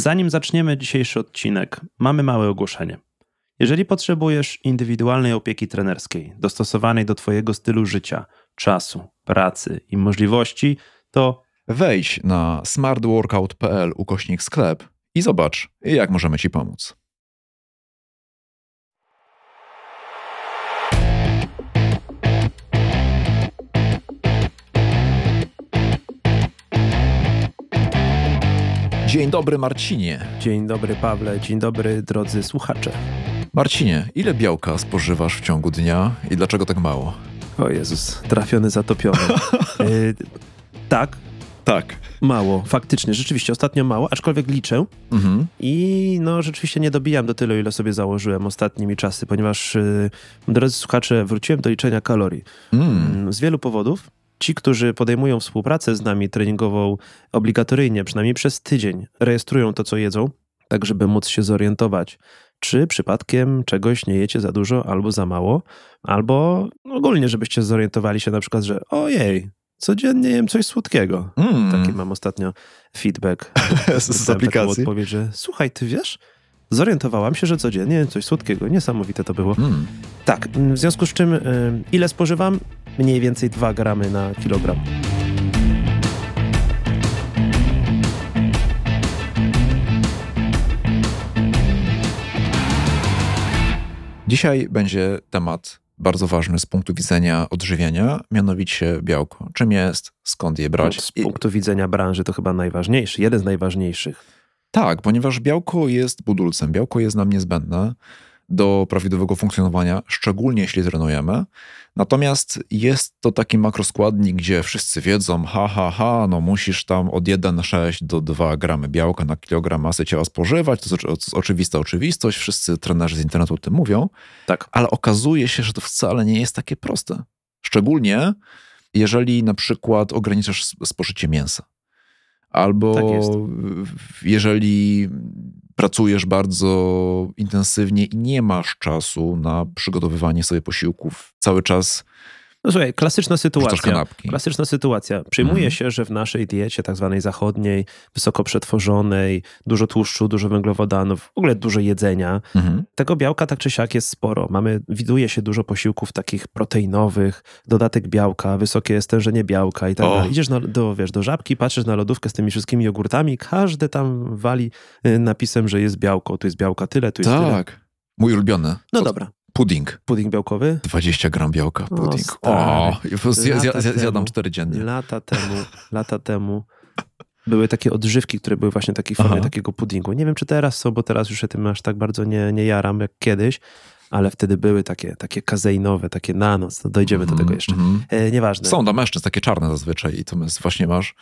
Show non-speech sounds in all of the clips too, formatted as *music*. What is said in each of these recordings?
Zanim zaczniemy dzisiejszy odcinek, mamy małe ogłoszenie. Jeżeli potrzebujesz indywidualnej opieki trenerskiej, dostosowanej do Twojego stylu życia, czasu, pracy i możliwości, to Wejdź na smartworkout.pl ukośnik sklep i zobacz, jak możemy Ci pomóc. Dzień dobry, Marcinie. dzień dobry Pawle, dzień dobry drodzy słuchacze. Marcinie, ile białka spożywasz w ciągu dnia i dlaczego tak mało? O Jezus, trafiony, zatopiony. *laughs* Y, tak, Tak. mało, faktycznie, rzeczywiście ostatnio mało, aczkolwiek liczę Mhm. i no rzeczywiście nie dobijam do tylu, ile sobie założyłem ostatnimi czasy, ponieważ, y, drodzy słuchacze, wróciłem do liczenia kalorii. Mm. Mm, Z wielu powodów. Ci, którzy podejmują współpracę z nami treningową obligatoryjnie, przynajmniej przez tydzień, rejestrują to, co jedzą, tak żeby móc się zorientować, czy przypadkiem czegoś nie jecie za dużo albo za mało, albo ogólnie, żebyście zorientowali się na przykład, że ojej, codziennie jem coś słodkiego. Mm. Taki mam ostatnio feedback *laughs* z, z aplikacji. odpowiedź, że słuchaj, ty wiesz, zorientowałam się, że codziennie coś słodkiego. Niesamowite to było. Mm. Tak, w związku z czym y, ile spożywam? Mniej więcej 2 gramy na kilogram. Dzisiaj będzie temat bardzo ważny z punktu widzenia odżywiania, mianowicie białko. Czym jest, skąd je brać? Z I- punktu widzenia branży to chyba najważniejszy, jeden z najważniejszych. Tak, ponieważ białko jest budulcem, białko jest nam niezbędne do prawidłowego funkcjonowania, szczególnie jeśli trenujemy. Natomiast jest to taki makroskładnik, gdzie wszyscy wiedzą, ha, ha, ha, no musisz tam od 1,6 do 2 gramy białka na kilogram masy ciała spożywać, to jest, oczywista oczywistość, wszyscy trenerzy z internetu o tym mówią, Tak. ale okazuje się, że to wcale nie jest takie proste. Szczególnie jeżeli na przykład ograniczasz sp- spożycie mięsa. Albo Tak jeżeli pracujesz bardzo intensywnie i nie masz czasu na przygotowywanie sobie posiłków, cały czas No słuchaj, klasyczna sytuacja. Klasyczna sytuacja. Przyjmuje Mhm. się, że w naszej diecie, tak zwanej zachodniej, wysoko przetworzonej, dużo tłuszczu, dużo węglowodanów, w ogóle dużo jedzenia, Mhm. tego białka tak czy siak jest sporo. Mamy, widuje się dużo posiłków takich proteinowych, dodatek białka, wysokie stężenie białka i tak O. dalej. Idziesz na, do, wiesz, do żabki, patrzysz na lodówkę z tymi wszystkimi jogurtami, każdy tam wali y, napisem, że jest białko, tu jest białka tyle, tu jest tyle. Tak. Mój ulubiony. No dobra, Pudding. pudding białkowy? 20 gram białka. O, Pudding. stary. O, zja, zja, zja, zjadam temu. 4 dziennie. Lata temu, lata temu były takie odżywki, które były właśnie takiej formie Aha. takiego puddingu. Nie wiem, czy teraz są, bo teraz już się tym aż tak bardzo nie, nie jaram jak kiedyś, ale wtedy były takie, takie kazeinowe, takie na noc. To dojdziemy do Mhm, tego jeszcze. mhm. E, nieważne. Są dla mężczyzn takie czarne zazwyczaj i to właśnie masz,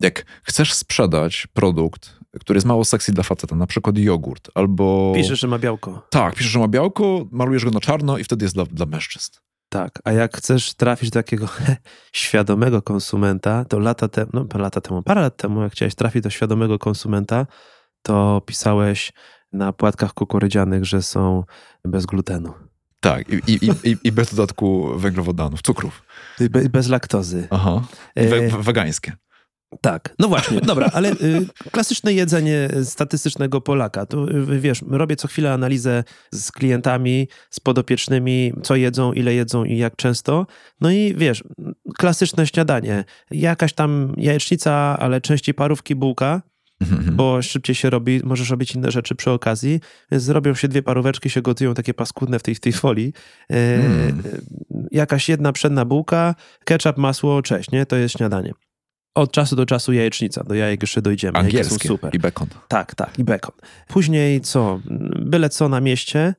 jak chcesz sprzedać produkt, który jest mało sexy dla faceta, na przykład jogurt, albo... Piszesz, że ma białko. Tak, piszesz, że ma białko, malujesz go na czarno i wtedy jest dla, dla mężczyzn. Tak, a jak chcesz trafić do takiego *laughs* świadomego konsumenta, to lata temu, no lata temu, parę lat temu, jak chciałeś trafić do świadomego konsumenta, to pisałeś na płatkach kukurydzianych, że są bez glutenu. Tak, i, i, i- i, bez dodatku węglowodanów, cukrów. Be, bez laktozy. Aha. E, We, we- wegańskie. Tak, no właśnie, dobra, ale y, klasyczne jedzenie statystycznego Polaka. To y, wiesz, robię co chwilę analizę z klientami, z podopiecznymi, co jedzą, ile jedzą i jak często. No i wiesz, klasyczne śniadanie. Jakaś tam jajecznica, ale częściej parówki, bułka, Mhm. bo szybciej się robi, możesz robić inne rzeczy przy okazji. Więc zrobią się dwie paróweczki, się gotują takie paskudne w tej, w tej folii. E, Mm. Jakaś jedna przedna bułka, ketchup, masło, cześć, nie? To jest śniadanie. Od czasu do czasu jajecznica, do jajek jeszcze dojdziemy. Jajki są Angielskie super. i bekon. Tak, tak, i bekon. Później co? Byle co na mieście,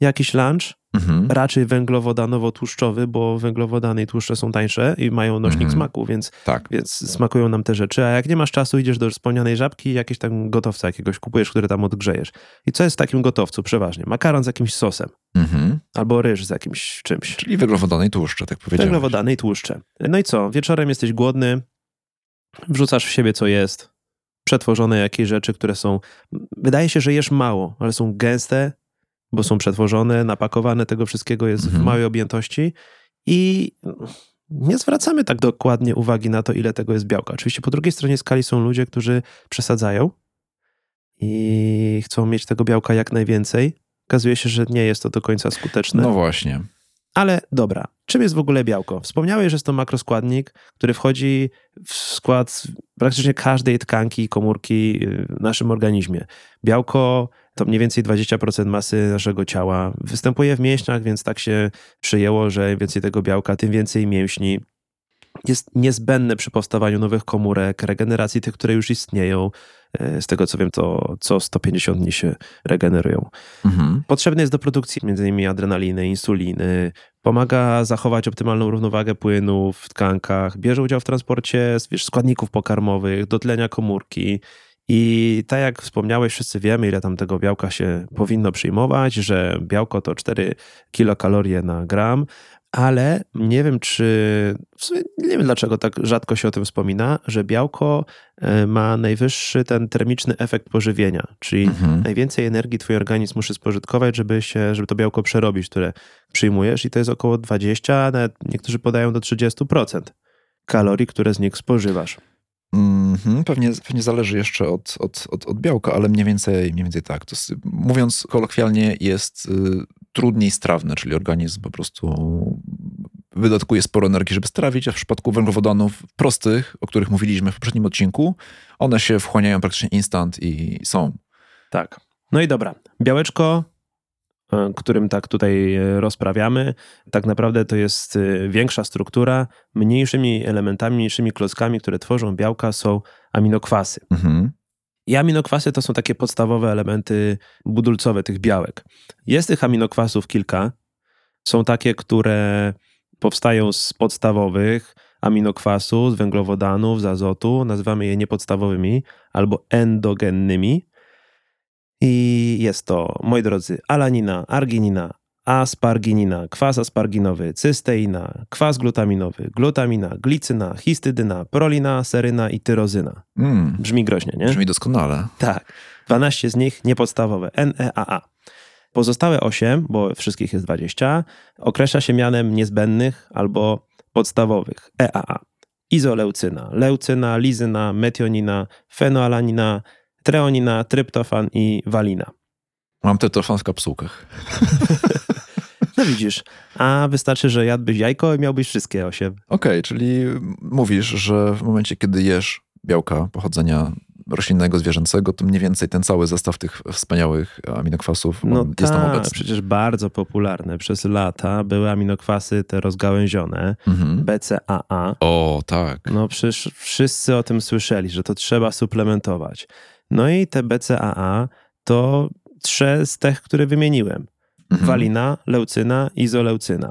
jakiś lunch, Mhm. raczej węglowodanowo-tłuszczowy, bo węglowodany i tłuszcze są tańsze i mają nośnik Mhm. smaku, więc, Tak. więc smakują nam te rzeczy. A jak nie masz czasu, idziesz do wspomnianej żabki i jakieś tam gotowca jakiegoś kupujesz, który tam odgrzejesz. I co jest w takim gotowcu przeważnie? Makaron z jakimś sosem Mhm. albo ryż z jakimś czymś. Czyli węglowodany i tłuszcze, tak powiedziałem. Węglowodany i tłuszcze. No i co? Wieczorem jesteś głodny, wrzucasz w siebie co jest, przetworzone jakieś rzeczy, które są... Wydaje się, że jesz mało, ale są gęste, bo są przetworzone, napakowane, tego wszystkiego jest w Mhm. małej objętości i nie zwracamy tak dokładnie uwagi na to, ile tego jest białka. Oczywiście po drugiej stronie skali są ludzie, którzy przesadzają i chcą mieć tego białka jak najwięcej. Okazuje się, że nie jest to do końca skuteczne. No właśnie. Ale dobra, czym jest w ogóle białko? Wspomniałeś, że jest to makroskładnik, który wchodzi w skład praktycznie każdej tkanki komórki w naszym organizmie. Białko to mniej więcej 20% masy naszego ciała. Występuje w mięśniach, więc tak się przyjęło, że im więcej tego białka, tym więcej mięśni. Jest niezbędne przy powstawaniu nowych komórek, regeneracji tych, które już istnieją. E, z tego co wiem, to co 150 dni się regenerują. Mhm. Potrzebny jest do produkcji m.in. adrenaliny, insuliny, pomaga zachować optymalną równowagę płynów w tkankach, bierze udział w transporcie wiesz, składników pokarmowych, do tlenia komórki. I tak jak wspomniałeś, wszyscy wiemy, ile tam tego białka się powinno przyjmować, że białko to 4 kilokalorie na gram, ale nie wiem, czy. W sumie nie wiem, dlaczego tak rzadko się o tym wspomina, że białko e, ma najwyższy ten termiczny efekt pożywienia, czyli mhm. najwięcej energii twój organizm musi spożytkować, żeby, się, żeby to białko przerobić, które przyjmujesz, i to jest około 20, a nawet niektórzy podają do 30% kalorii, które z nich spożywasz. Mm-hmm, pewnie, pewnie zależy jeszcze od, od, od, od, białka, ale mniej więcej, mniej więcej tak. To jest, mówiąc kolokwialnie, jest y, trudniej strawne, czyli organizm po prostu wydatkuje sporo energii, żeby strawić, a w przypadku węglowodanów prostych, o których mówiliśmy w poprzednim odcinku, one się wchłaniają praktycznie instant i są. Tak. No i dobra. Białeczko E, którym tak tutaj e, rozprawiamy, tak naprawdę to jest e, większa struktura. Mniejszymi elementami, mniejszymi klockami, które tworzą białka, są aminokwasy. Mhm. I aminokwasy to są takie podstawowe elementy budulcowe tych białek. Jest tych aminokwasów kilka. Są takie, które powstają z podstawowych aminokwasów, z węglowodanów, z azotu. Nazywamy je niepodstawowymi albo endogennymi. I jest to, moi drodzy, alanina, arginina, asparginina, kwas asparginowy, cysteina, kwas glutaminowy, glutamina, glicyna, histydyna, prolina, seryna i tyrozyna. Mm. Brzmi groźnie, nie? Brzmi doskonale. Tak. 12 z nich niepodstawowe, NEAA. Pozostałe 8, bo wszystkich jest 20, określa się mianem niezbędnych albo podstawowych EAA. Izoleucyna, leucyna, lizyna, metionina, fenoalanina, treonina, tryptofan i walina. Mam tryptofan w kapsułkach. *laughs* No widzisz, a wystarczy, że jadłbyś jajko i miałbyś wszystkie osiem. Okej, okay, czyli mówisz, że w momencie, kiedy jesz białka pochodzenia roślinnego, zwierzęcego, to mniej więcej ten cały zestaw tych wspaniałych aminokwasów no jest ta, tam tak, obecny. przecież bardzo popularne. Przez lata były aminokwasy te rozgałęzione, mhm. BCAA. O, tak. No przecież wszyscy o tym słyszeli, że to trzeba suplementować. No i te BCAA to trzy z tych, które wymieniłem. Mhm. Walina, leucyna, izoleucyna.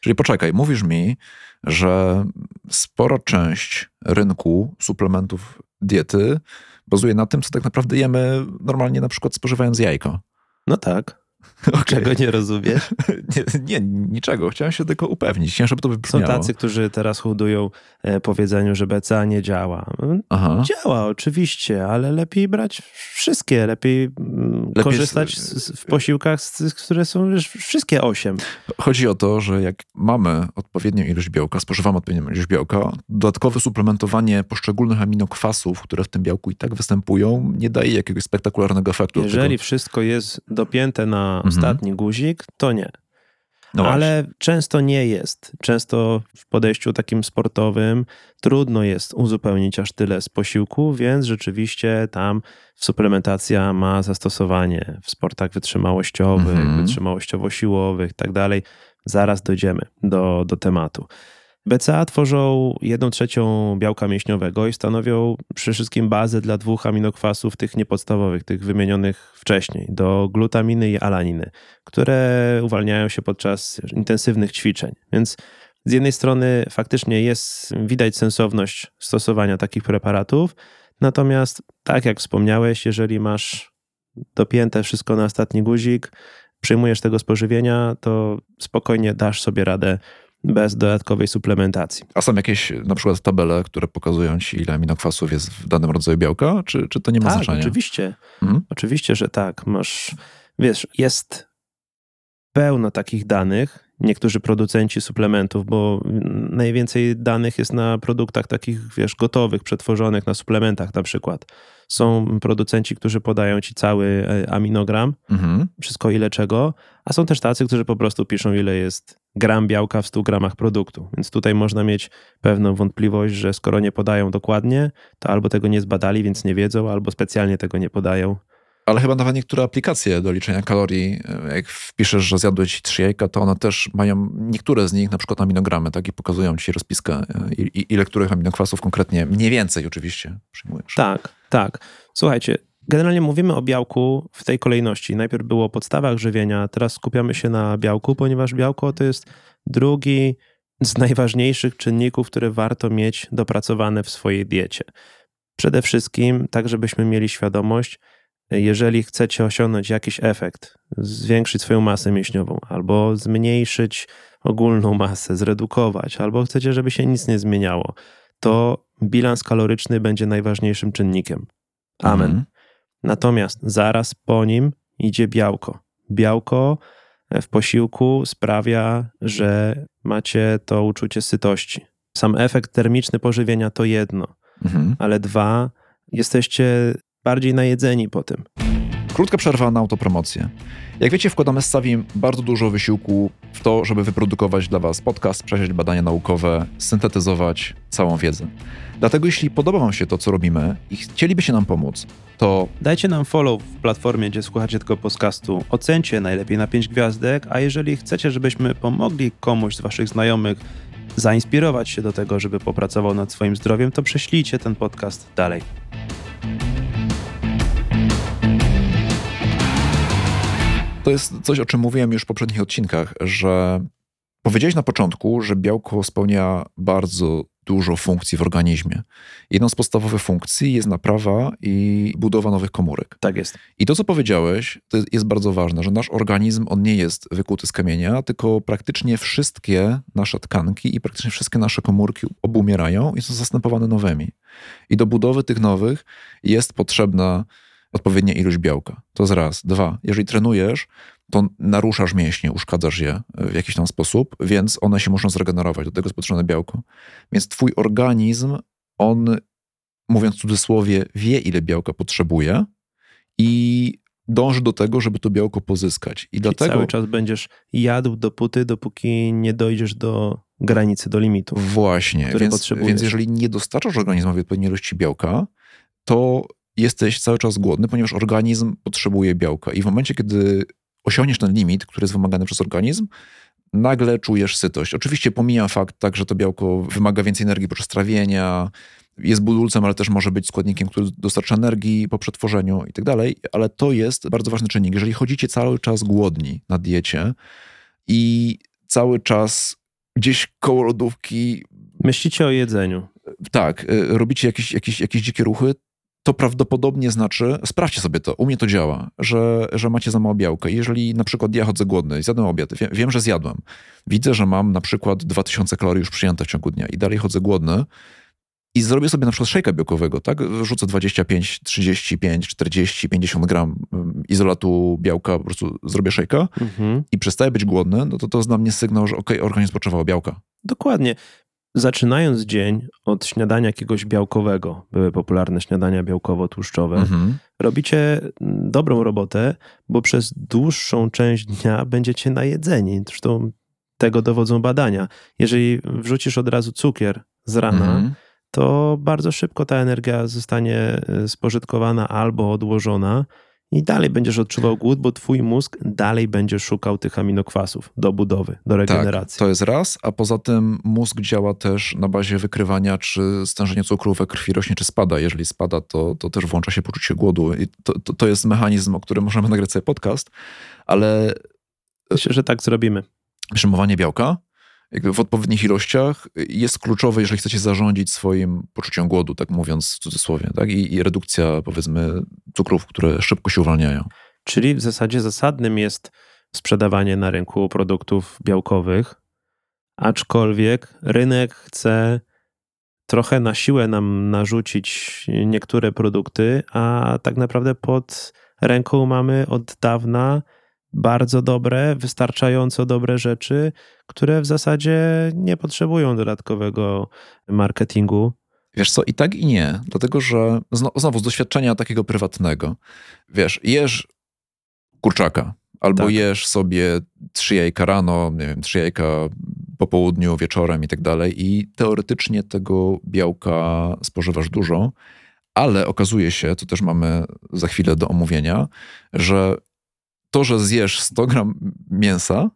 Czyli poczekaj, mówisz mi, że spora część rynku suplementów diety bazuje na tym, co tak naprawdę jemy normalnie, na przykład spożywając jajko. No tak. *laughs* Okay. Czego nie rozumiesz? *laughs* nie, nie, niczego. Chciałem się tylko upewnić. Chciałem, żeby to wybrzmiało. Są tacy, którzy teraz hodują e, powiedzeniu, że BCA nie działa. Aha. Działa oczywiście, ale lepiej brać wszystkie. Lepiej, mm, lepiej korzystać z, w posiłkach, z, które są już wszystkie osiem. Chodzi o to, że jak mamy odpowiednią ilość białka, spożywamy odpowiednią ilość białka, dodatkowe suplementowanie poszczególnych aminokwasów, które w tym białku i tak występują, nie daje jakiegoś spektakularnego efektu. Jeżeli wszystko jest dopięte na mhm. ostatni guzik, to nie. No Ale często nie jest. Często w podejściu takim sportowym trudno jest uzupełnić aż tyle z posiłku, więc rzeczywiście tam suplementacja ma zastosowanie w sportach wytrzymałościowych, mhm. wytrzymałościowo-siłowych i tak dalej. Zaraz dojdziemy do, do tematu. BCA tworzą 1 trzecią białka mięśniowego i stanowią przede wszystkim bazę dla dwóch aminokwasów, tych niepodstawowych, tych wymienionych wcześniej, do glutaminy i alaniny, które uwalniają się podczas intensywnych ćwiczeń. Więc z jednej strony faktycznie jest, widać sensowność stosowania takich preparatów, natomiast tak jak wspomniałeś, jeżeli masz dopięte wszystko na ostatni guzik, przyjmujesz tego spożywienia, to spokojnie dasz sobie radę bez dodatkowej suplementacji. A są jakieś na przykład tabele, które pokazują ci, ile aminokwasów jest w danym rodzaju białka, czy, czy to nie ma tak, znaczenia? oczywiście. Mhm. Oczywiście, że tak. Masz, wiesz, jest pełno takich danych niektórzy producenci suplementów, bo najwięcej danych jest na produktach takich, wiesz, gotowych, przetworzonych, na suplementach na przykład. Są producenci, którzy podają ci cały e, aminogram, mhm. wszystko ile czego, a są też tacy, którzy po prostu piszą, ile jest gram białka w 100 gramach produktu. Więc tutaj można mieć pewną wątpliwość, że skoro nie podają dokładnie, to albo tego nie zbadali, więc nie wiedzą, albo specjalnie tego nie podają. Ale chyba nawet niektóre aplikacje do liczenia kalorii, jak wpiszesz, że zjadłeś trzy jajka, to one też mają, niektóre z nich na przykład aminogramy, tak, i pokazują ci rozpiskę, ile których aminokwasów konkretnie, mniej więcej oczywiście przyjmujesz. Tak, tak. Słuchajcie, generalnie mówimy o białku w tej kolejności. Najpierw było o podstawach żywienia, teraz skupiamy się na białku, ponieważ białko to jest drugi z najważniejszych czynników, które warto mieć dopracowane w swojej diecie. Przede wszystkim, tak żebyśmy mieli świadomość, jeżeli chcecie osiągnąć jakiś efekt, zwiększyć swoją masę mięśniową, albo zmniejszyć ogólną masę, zredukować, albo chcecie, żeby się nic nie zmieniało, to bilans kaloryczny będzie najważniejszym czynnikiem. Amen. Mhm. Natomiast zaraz po nim idzie białko. Białko w posiłku sprawia, że macie to uczucie sytości. Sam efekt termiczny pożywienia to jedno, mhm. ale dwa, jesteście bardziej najedzeni po tym. Krótka przerwa na autopromocję. Jak wiecie, wkładamy z Savim bardzo dużo wysiłku w to, żeby wyprodukować dla Was podcast, przejrzeć badania naukowe, syntetyzować całą wiedzę. Dlatego jeśli podoba Wam się to, co robimy i chcielibyście nam pomóc, to... Dajcie nam follow w platformie, gdzie słuchacie tego podcastu. Ocencie najlepiej na 5 gwiazdek, a jeżeli chcecie, żebyśmy pomogli komuś z Waszych znajomych zainspirować się do tego, żeby popracował nad swoim zdrowiem, to prześlijcie ten podcast dalej. To jest coś, o czym mówiłem już w poprzednich odcinkach, że powiedziałeś na początku, że białko spełnia bardzo dużo funkcji w organizmie. Jedną z podstawowych funkcji jest naprawa i budowa nowych komórek. Tak jest. I to, co powiedziałeś, to jest bardzo ważne, że nasz organizm, on nie jest wykuty z kamienia, tylko praktycznie wszystkie nasze tkanki i praktycznie wszystkie nasze komórki obumierają i są zastępowane nowymi. I do budowy tych nowych jest potrzebna odpowiednia ilość białka. To jest raz. Dwa, jeżeli trenujesz, to naruszasz mięśnie, uszkadzasz je w jakiś tam sposób, więc one się muszą zregenerować. Do tego jest potrzebne białko. Więc twój organizm, on, mówiąc w cudzysłowie, wie, ile białka potrzebuje i dąży do tego, żeby to białko pozyskać. I dlatego cały czas będziesz jadł dopóty, dopóki nie dojdziesz do granicy, do limitu. Właśnie, więc, więc jeżeli nie dostarczasz organizmowi odpowiedniej ilości białka, to jesteś cały czas głodny, ponieważ organizm potrzebuje białka. I w momencie, kiedy osiągniesz ten limit, który jest wymagany przez organizm, nagle czujesz sytość. Oczywiście pomijam fakt tak, że to białko wymaga więcej energii podczas trawienia, jest budulcem, ale też może być składnikiem, który dostarcza energii po przetworzeniu i tak dalej, ale to jest bardzo ważny czynnik. Jeżeli chodzicie cały czas głodni na diecie i cały czas gdzieś koło lodówki... Myślicie o jedzeniu. Tak, y, robicie jakieś, jakieś, jakieś dzikie ruchy, to prawdopodobnie znaczy, sprawdźcie sobie to, u mnie to działa, że, że macie za mało białka. Jeżeli na przykład ja chodzę głodny, zjadłem obiad, wiem, że zjadłem, widzę, że mam na przykład 2000 kalorii już przyjęte w ciągu dnia i dalej chodzę głodny i zrobię sobie na przykład szejka białkowego, tak? Rzucę 25, 35, 40, 50 gram mm, izolatu białka, po prostu zrobię szejka mhm. i przestaję być głodny, no to to jest dla mnie sygnał, że ok, organizm potrzebował białka. Dokładnie zaczynając dzień od śniadania jakiegoś białkowego, były popularne śniadania białkowo-tłuszczowe, mhm. robicie dobrą robotę, bo przez dłuższą część dnia będziecie najedzeni. Zresztą tego dowodzą badania. Jeżeli wrzucisz od razu cukier z rana, mhm. to bardzo szybko ta energia zostanie e, spożytkowana albo odłożona i dalej będziesz odczuwał głód, bo twój mózg dalej będzie szukał tych aminokwasów do budowy, do tak, regeneracji. Tak, to jest raz, a poza tym mózg działa też na bazie wykrywania, czy stężenie cukru we krwi rośnie, czy spada. Jeżeli spada, to, to też włącza się poczucie głodu. I to, to, to jest mechanizm, o którym możemy nagrać sobie podcast, ale... Myślę, że tak zrobimy. Przyjmowanie białka w odpowiednich ilościach jest kluczowe, jeżeli chcecie zarządzić swoim poczuciem głodu, tak mówiąc w cudzysłowie, tak? I, i redukcja, powiedzmy, cukrów, które szybko się uwalniają. Czyli w zasadzie zasadnym jest sprzedawanie na rynku produktów białkowych, aczkolwiek rynek chce trochę na siłę nam narzucić niektóre produkty, a tak naprawdę pod ręką mamy od dawna bardzo dobre, wystarczająco dobre rzeczy, które w zasadzie nie potrzebują dodatkowego marketingu. Wiesz co, i tak i nie, dlatego że znowu z doświadczenia takiego prywatnego, wiesz, jesz kurczaka, albo tak. jesz sobie trzy jajka rano, nie wiem, trzy jajka po południu, wieczorem i tak dalej i teoretycznie tego białka spożywasz dużo, ale okazuje się, to też mamy za chwilę do omówienia, że to, że zjesz 100 gram mięsa,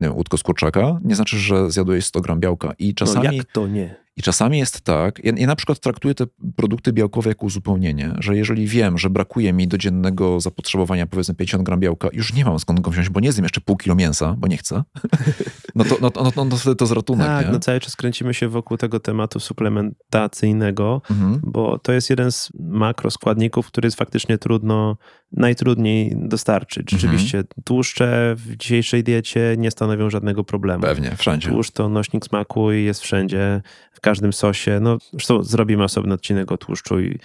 nie wiem, łódko z kurczaka, nie znaczy, że zjadłeś 100 gram białka. I czasami, no jak to nie? I czasami jest tak, ja, ja, na przykład traktuję te produkty białkowe jako uzupełnienie, że jeżeli wiem, że brakuje mi do dziennego zapotrzebowania powiedzmy 50 gram białka, już nie mam skąd go wziąć, bo nie zjem jeszcze pół kilo mięsa, bo nie chcę, *laughs* no to, no, no, no, no wtedy to z ratunek. Tak, nie? no cały czas kręcimy się wokół tego tematu suplementacyjnego, mhm. bo to jest jeden z makroskładników, który jest faktycznie trudno, najtrudniej dostarczyć. Mhm. Rzeczywiście mhm. tłuszcze w dzisiejszej diecie nie stanowią żadnego problemu. Pewnie, wszędzie. Tłuszcz to nośnik smaku i jest wszędzie każdym sosie. No, zresztą zrobimy osobny odcinek o tłuszczu i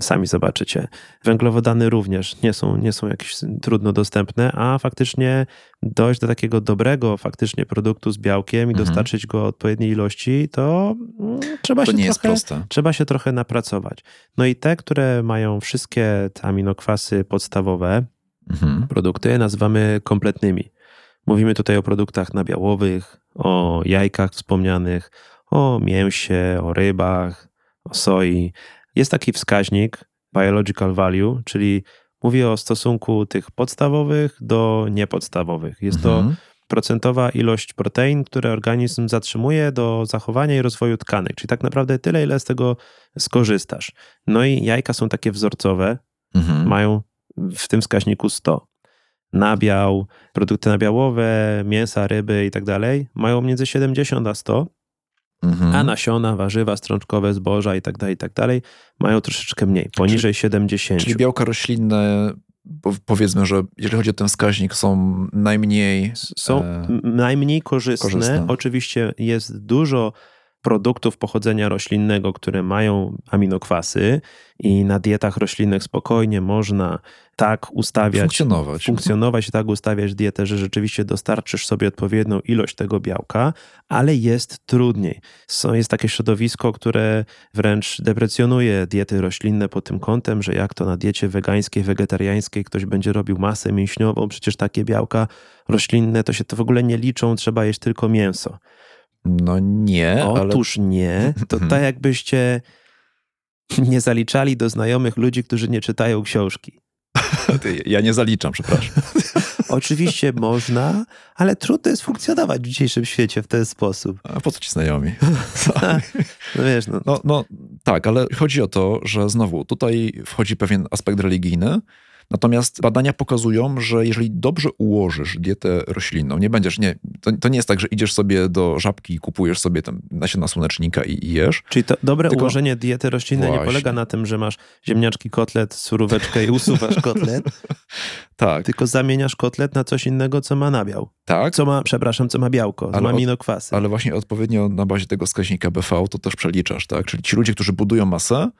sami zobaczycie. Węglowodany również nie są, nie są jakieś trudno dostępne, a faktycznie dojść do takiego dobrego faktycznie produktu z białkiem i mhm. dostarczyć go odpowiedniej ilości, to mm, trzeba to się nie trochę, jest proste. trzeba się trochę napracować. No i te, które mają wszystkie te aminokwasy podstawowe, mhm. produkty nazywamy kompletnymi. Mówimy tutaj o produktach nabiałowych, o jajkach wspomnianych, o mięsie, o rybach, o soi. Jest taki wskaźnik biological value, czyli mówi o stosunku tych podstawowych do niepodstawowych. Jest mhm. to procentowa ilość protein, które organizm zatrzymuje do zachowania i rozwoju tkanek, czyli tak naprawdę tyle, ile z tego skorzystasz. No i jajka są takie wzorcowe, mhm. mają w tym wskaźniku 100. Nabiał, produkty nabiałowe, mięsa, ryby i tak dalej mają między 70 a 100. Mhm. A nasiona, warzywa strączkowe, zboża i tak dalej, i tak dalej mają troszeczkę mniej, poniżej czyli, 70. Czyli białka roślinne, powiedzmy, że jeżeli chodzi o ten wskaźnik, są najmniej... Są e, najmniej korzystne. korzystne. Oczywiście jest dużo produktów pochodzenia roślinnego, które mają aminokwasy i na dietach roślinnych spokojnie można tak ustawiać, funkcjonować, funkcjonować i tak ustawiać dietę, że rzeczywiście dostarczysz sobie odpowiednią ilość tego białka, ale jest trudniej. Są, jest takie środowisko, które wręcz deprecjonuje diety roślinne pod tym kątem, że jak to na diecie wegańskiej, wegetariańskiej ktoś będzie robił masę mięśniową, przecież takie białka roślinne to się to w ogóle nie liczą, trzeba jeść tylko mięso. No nie. Otóż ale... nie. *laughs* To tak jakbyście nie zaliczali do znajomych ludzi, którzy nie czytają książki. *laughs* Ja nie zaliczam, przepraszam. *laughs* Oczywiście można, ale trudno jest funkcjonować w dzisiejszym świecie w ten sposób. A po co ci znajomi? no wiesz, no. No, no tak, ale chodzi o to, że znowu tutaj wchodzi pewien aspekt religijny, Natomiast badania pokazują, że jeżeli dobrze ułożysz dietę roślinną, nie będziesz, nie, to, to nie jest tak, że idziesz sobie do żabki i kupujesz sobie tam nasiona słonecznika i, i jesz. Czyli to dobre Tylko... ułożenie diety roślinnej Właśnie. nie polega na tym, że masz ziemniaczki, kotlet, suróweczkę i usuwasz kotlet. *laughs* tak. Tylko zamieniasz kotlet na coś innego, co ma nabiał. Tak. Co ma, przepraszam, co ma białko, co ma aminokwasy. ale właśnie odpowiednio na bazie tego wskaźnika BV to też przeliczasz, tak? Czyli ci ludzie, którzy budują masę,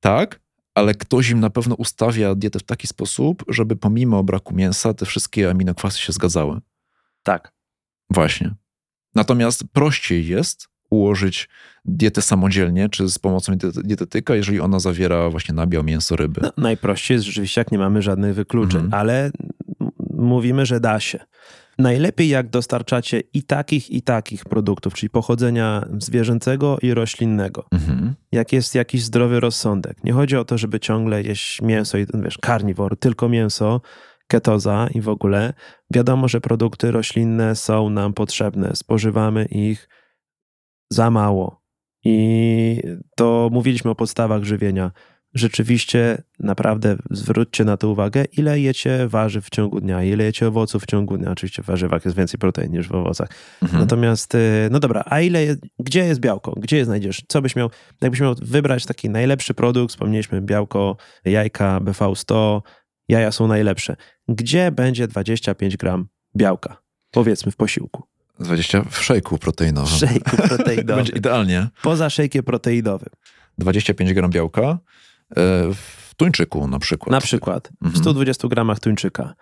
tak, ale ktoś im na pewno ustawia dietę w taki sposób, żeby pomimo braku mięsa te wszystkie aminokwasy się zgadzały. Tak. Właśnie. Natomiast prościej jest ułożyć dietę samodzielnie, czy z pomocą dietetyka, jeżeli ona zawiera właśnie nabiał, mięso, ryby. No, najprościej jest rzeczywiście, jak nie mamy żadnych wykluczeń, mhm. ale mówimy, że da się. Najlepiej jak dostarczacie i takich, i takich produktów, czyli pochodzenia zwierzęcego i roślinnego. Mhm. Jak jest jakiś zdrowy rozsądek. Nie chodzi o to, żeby ciągle jeść mięso i wiesz, karniwor, tylko mięso, ketoza i w ogóle. Wiadomo, że produkty roślinne są nam potrzebne. Spożywamy ich za mało. I to mówiliśmy o podstawach żywienia rzeczywiście naprawdę zwróćcie na to uwagę, ile jecie warzyw w ciągu dnia, ile jecie owoców w ciągu dnia. Oczywiście w warzywach jest więcej protein niż w owocach. Mhm. Natomiast, y, no dobra, a ile, gdzie jest białko? Gdzie je znajdziesz? Co byś miał, jakbyś miał wybrać taki najlepszy produkt, wspomnieliśmy białko, jajka, BV100, jaja są najlepsze. Gdzie będzie 25 gram białka? Powiedzmy w posiłku. 20 w szejku proteinowym. W szejku proteinowym. *laughs* będzie idealnie. Poza szejkiem proteinowym. 25 gram białka, w tuńczyku na przykład. Na przykład. W 120 mhm. gramach tuńczyka.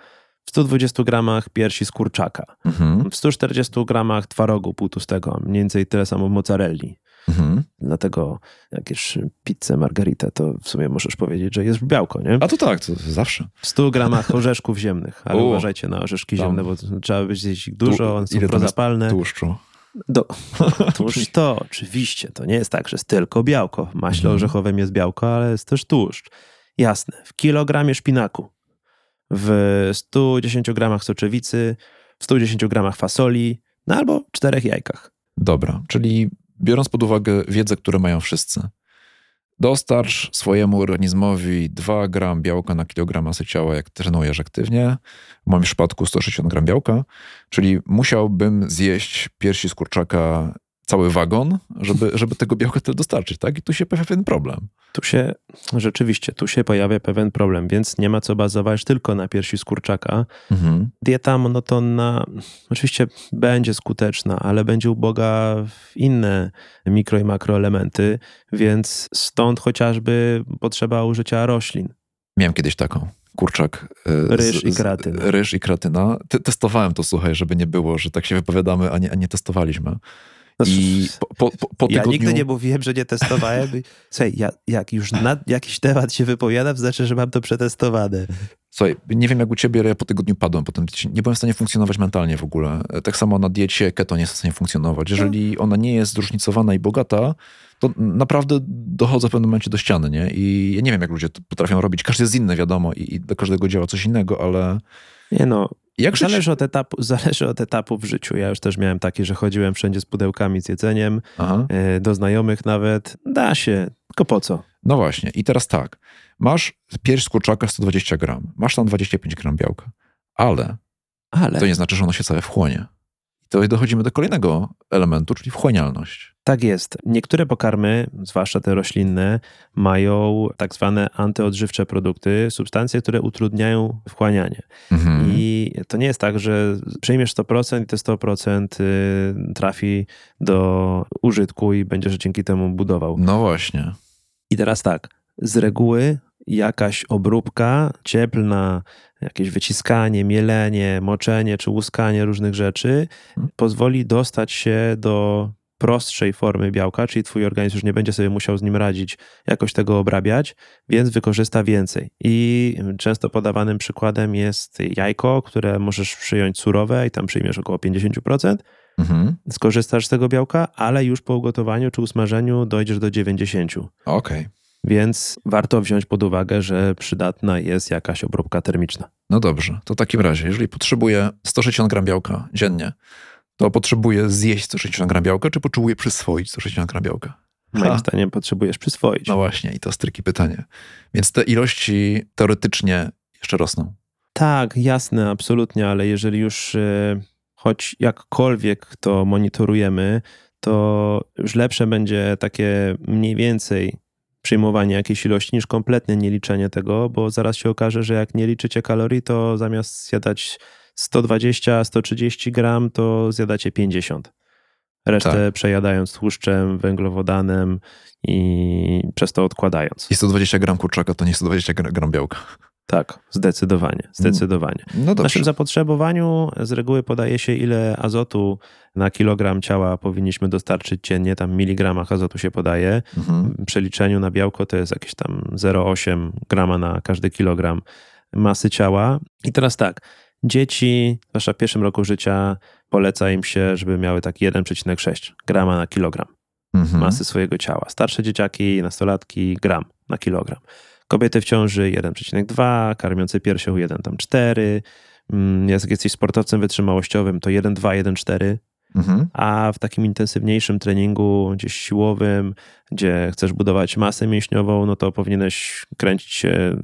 w 120 gramach piersi z kurczaka, Mhm. w 140 gramach twarogu półtustego, mniej więcej tyle samo mozzarelli. Mhm. Dlatego jak jesz pizzę margaritę, to w sumie możesz powiedzieć, że jest białko, nie? A to tak, to zawsze. W 100 gramach orzeszków ziemnych, ale *laughs* U, uważajcie na orzeszki tam. ziemne, bo trzeba być dużo, one są prozapalne. Tłuszczu. Do, *laughs* tłuszcz to, oczywiście, to nie jest tak, że jest tylko białko. W maśle Mhm. orzechowym jest białko, ale jest też tłuszcz. Jasne, w kilogramie szpinaku, w 110 gramach soczewicy, w 110 gramach fasoli, no albo czterech jajkach. Dobra, czyli biorąc pod uwagę wiedzę, które mają wszyscy, dostarcz swojemu organizmowi 2 gram białka na kilogram masy ciała, jak trenujesz aktywnie. W moim przypadku 160 gram białka, czyli musiałbym zjeść piersi z kurczaka cały wagon, żeby, żeby tego białka tyle dostarczyć, tak? I tu się pojawia pewien problem. Tu się, rzeczywiście, tu się pojawia pewien problem, więc nie ma co bazować tylko na piersi z kurczaka. Mhm. Dieta monotonna oczywiście będzie skuteczna, ale będzie uboga w inne mikro i makroelementy, więc stąd chociażby potrzeba użycia roślin. Miałem kiedyś taką. Kurczak. y, Ryż i kreatyna. Ryż i kreatyna. Te, testowałem to, słuchaj, żeby nie było, że tak się wypowiadamy, a nie, a nie testowaliśmy. I po, po, po, ja tygodniu... nigdy nie mówiłem, że nie testowałem. Słuchaj, ja, jak już na jakiś temat się wypowiadam, znaczy, że mam to przetestowane. Słuchaj, nie wiem jak u ciebie, ale ja po tygodniu padłem. Potem nie byłem w stanie funkcjonować mentalnie w ogóle. Tak samo na diecie keto nie jest w stanie funkcjonować. Jeżeli ona nie jest zróżnicowana i bogata, to naprawdę dochodzę w pewnym momencie do ściany, nie? I ja nie wiem, jak ludzie to potrafią robić. Każdy jest inny, wiadomo, i, i do każdego działa coś innego, ale Nie no, jak żyć? zależy od, etapu, *laughs* zależy od etapu w życiu. Ja już też miałem taki, że chodziłem wszędzie z pudełkami z jedzeniem, Aha. e, do znajomych nawet. Da się, tylko po co? No właśnie, i teraz tak. Masz pierś z kurczaka 120 gram, masz tam 25 gram białka, ale Ale to nie znaczy, że ono się całe wchłonie. I to dochodzimy do kolejnego elementu, czyli wchłanialność. Tak jest. Niektóre pokarmy, zwłaszcza te roślinne, mają tak zwane antyodżywcze produkty, substancje, które utrudniają wchłanianie. Mhm. I to nie jest tak, że przyjmiesz 100% i te 100% y, trafi do użytku i będziesz dzięki temu budował. No właśnie. I teraz tak, z reguły jakaś obróbka cieplna, jakieś wyciskanie, mielenie, moczenie czy łuskanie różnych rzeczy Mhm. pozwoli dostać się do prostszej formy białka, czyli twój organizm już nie będzie sobie musiał z nim radzić, jakoś tego obrabiać, więc wykorzysta więcej. I często podawanym przykładem jest jajko, które możesz przyjąć surowe i tam przyjmiesz około 50%, Mhm. skorzystasz z tego białka, ale już po ugotowaniu czy usmażeniu dojdziesz do 90%. Okej. Więc warto wziąć pod uwagę, że przydatna jest jakaś obróbka termiczna. No dobrze, to w takim razie, jeżeli potrzebuję 160 gram białka dziennie, to potrzebuję zjeść 160 gram białka, czy potrzebuję przyswoić 160 gram białka? Moim zdaniem potrzebujesz przyswoić. No właśnie, i to jest pytanie. Więc te ilości teoretycznie jeszcze rosną. Tak, jasne, absolutnie, ale jeżeli już e, choć jakkolwiek to monitorujemy, to już lepsze będzie takie mniej więcej przyjmowanie jakiejś ilości niż kompletnie nie liczenie tego, bo zaraz się okaże, że jak nie liczycie kalorii, to zamiast zjadać 120, 130 gram, to zjadacie 50. Resztę Tak. przejadając tłuszczem, węglowodanem i przez to odkładając. I 120 gram kurczaka to nie 120 gra- gram białka. Tak, zdecydowanie, zdecydowanie. No W naszym zapotrzebowaniu z reguły podaje się, ile azotu na kilogram ciała powinniśmy dostarczyć dziennie. Tam miligramach azotu się podaje. Mhm. W przeliczeniu na białko to jest jakieś tam 0,8 grama na każdy kilogram masy ciała. I teraz tak, dzieci, zwłaszcza w pierwszym roku życia, poleca im się, żeby miały tak 1,6 grama na kilogram Mhm. masy swojego ciała. Starsze dzieciaki, nastolatki, gram na kilogram. Kobiety w ciąży 1,2, karmiące piersią 1,4. Mm, Jak jesteś sportowcem wytrzymałościowym, to 1,2, 1,4. Mhm. A w takim intensywniejszym treningu, gdzieś siłowym, gdzie chcesz budować masę mięśniową, no to powinieneś kręcić się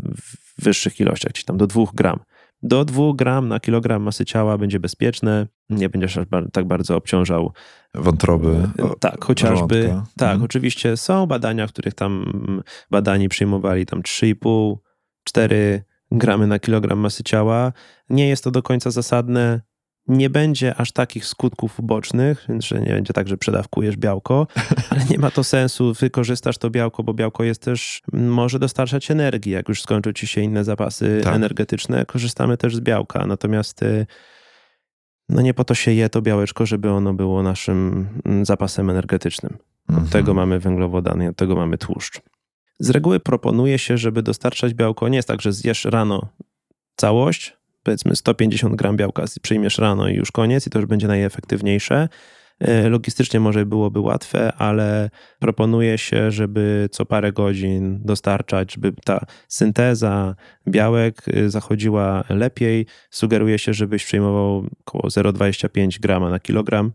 w wyższych ilościach, gdzieś tam do 2 gram. Do 2 gram na kilogram masy ciała będzie bezpieczne, nie będziesz tak bardzo obciążał Wątroby. o- tak, chociażby. żołądka. Tak, Mhm. oczywiście są badania, w których tam mm, badani przyjmowali tam 3,5, 4 gramy na kilogram masy ciała. Nie jest to do końca zasadne. Nie będzie aż takich skutków ubocznych, więc że nie będzie tak, że przedawkujesz białko, *laughs* ale nie ma to sensu, wykorzystasz to białko, bo białko jest też, może dostarczać energii, jak już skończą ci się inne zapasy tak. energetyczne, korzystamy też z białka, natomiast y, no nie po to się je to białeczko, żeby ono było naszym zapasem energetycznym. Od mhm. tego mamy węglowodany, od tego mamy tłuszcz. Z reguły proponuje się, żeby dostarczać białko, nie jest tak, że zjesz rano całość, powiedzmy 150 gram białka przyjmiesz rano i już koniec i to już będzie najefektywniejsze. E, logistycznie może byłoby łatwe, ale proponuje się, żeby co parę godzin dostarczać, żeby ta synteza białek y, zachodziła lepiej. Sugeruje się, żebyś przyjmował około 0,25 grama na kilogram,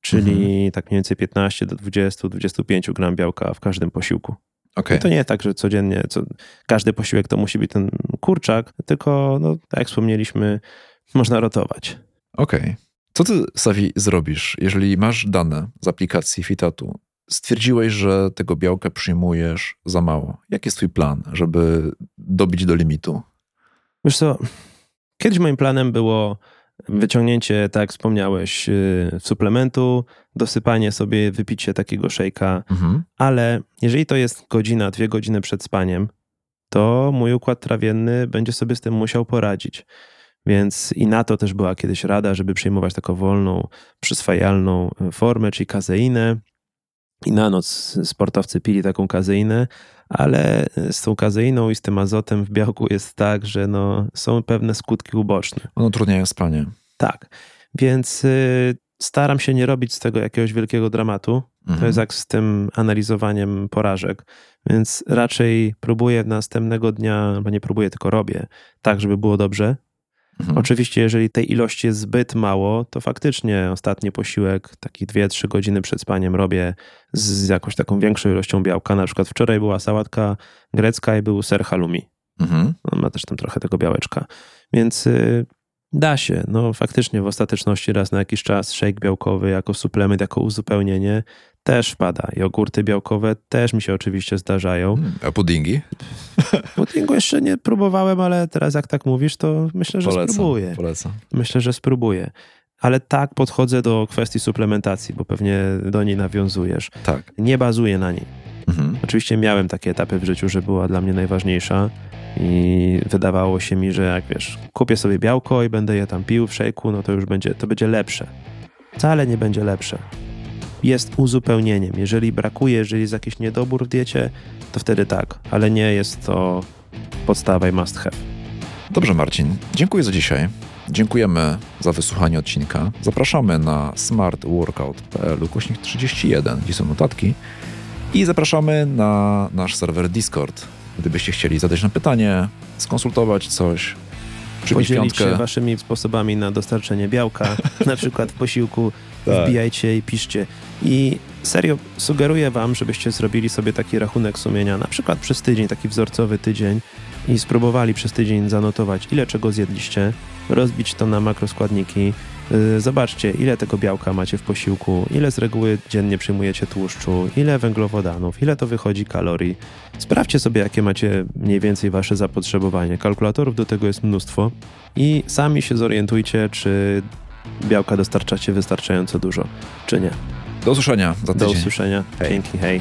czyli mhm. tak mniej więcej 15 do 20-25 gram białka w każdym posiłku. Okay. to nie jest tak, że codziennie co, każdy posiłek to musi być ten kurczak, tylko no, tak jak wspomnieliśmy, można rotować. Okej. Okay. Co ty, Savi, zrobisz, jeżeli masz dane z aplikacji Fitatu? Stwierdziłeś, że tego białka przyjmujesz za mało. Jaki jest twój plan, żeby dobić do limitu? Wiesz co, kiedyś moim planem było wyciągnięcie, tak jak wspomniałeś, y, suplementu, dosypanie sobie, wypicie takiego szejka, mhm. ale jeżeli to jest godzina, dwie godziny przed spaniem, to mój układ trawienny będzie sobie z tym musiał poradzić. Więc i na to też była kiedyś rada, żeby przyjmować taką wolną, przyswajalną e, formę, czyli kazeinę. I na noc sportowcy pili taką kazeinę, ale z tą kazeiną i z tym azotem w białku jest tak, że no, są pewne skutki uboczne. One utrudniają spanie. Tak, więc y, staram się nie robić z tego jakiegoś wielkiego dramatu. Mhm. To jest jak z tym analizowaniem porażek. Więc raczej próbuję następnego dnia, bo nie próbuję, tylko robię tak, żeby było dobrze, Mhm. Oczywiście, jeżeli tej ilości jest zbyt mało, to faktycznie ostatni posiłek, taki 2-3 godziny przed spaniem, robię z jakąś taką większą ilością białka. Na przykład wczoraj była sałatka grecka i był ser halloumi. Mhm. On ma też tam trochę tego białeczka. Więc y, da się. No faktycznie w ostateczności raz na jakiś czas shake białkowy jako suplement, jako uzupełnienie też wpada. Jogurty białkowe też mi się oczywiście zdarzają. Hmm, a puddingi? *laughs* Puddingu jeszcze nie próbowałem, ale teraz jak tak mówisz, to myślę, że polecam, spróbuję. Polecam. Myślę, że spróbuję. Ale tak podchodzę do kwestii suplementacji, bo pewnie do niej nawiązujesz. Tak. Nie bazuję na niej. Mhm. Oczywiście miałem takie etapy w życiu, że była dla mnie najważniejsza i wydawało się mi, że jak wiesz, kupię sobie białko i będę je tam pił w szejku, no to już będzie, to będzie lepsze. Wcale nie będzie lepsze jest uzupełnieniem. Jeżeli brakuje, jeżeli jest jakiś niedobór w diecie, to wtedy tak, ale nie jest to podstawa i must have. Dobrze, Marcin. Dziękuję za dzisiaj. Dziękujemy za wysłuchanie odcinka. Zapraszamy na smartworkout.pl ukośnik 31, gdzie są notatki. I zapraszamy na nasz serwer Discord. Gdybyście chcieli zadać nam pytanie, skonsultować coś, Podzielić piątkę. się waszymi sposobami na dostarczenie białka, *laughs* na przykład w posiłku, tak. wbijajcie i piszcie. I serio sugeruję wam, żebyście zrobili sobie taki rachunek sumienia, na przykład przez tydzień, taki wzorcowy tydzień i spróbowali przez tydzień zanotować, ile czego zjedliście, rozbić to na makroskładniki, Zobaczcie, ile tego białka macie w posiłku, ile z reguły dziennie przyjmujecie tłuszczu, ile węglowodanów, ile to wychodzi kalorii. Sprawdźcie sobie, jakie macie mniej więcej wasze zapotrzebowanie. Kalkulatorów do tego jest mnóstwo i sami się zorientujcie, czy białka dostarczacie wystarczająco dużo, czy nie. Do usłyszenia za tydzień. Do usłyszenia. Hej. Dzięki, hej.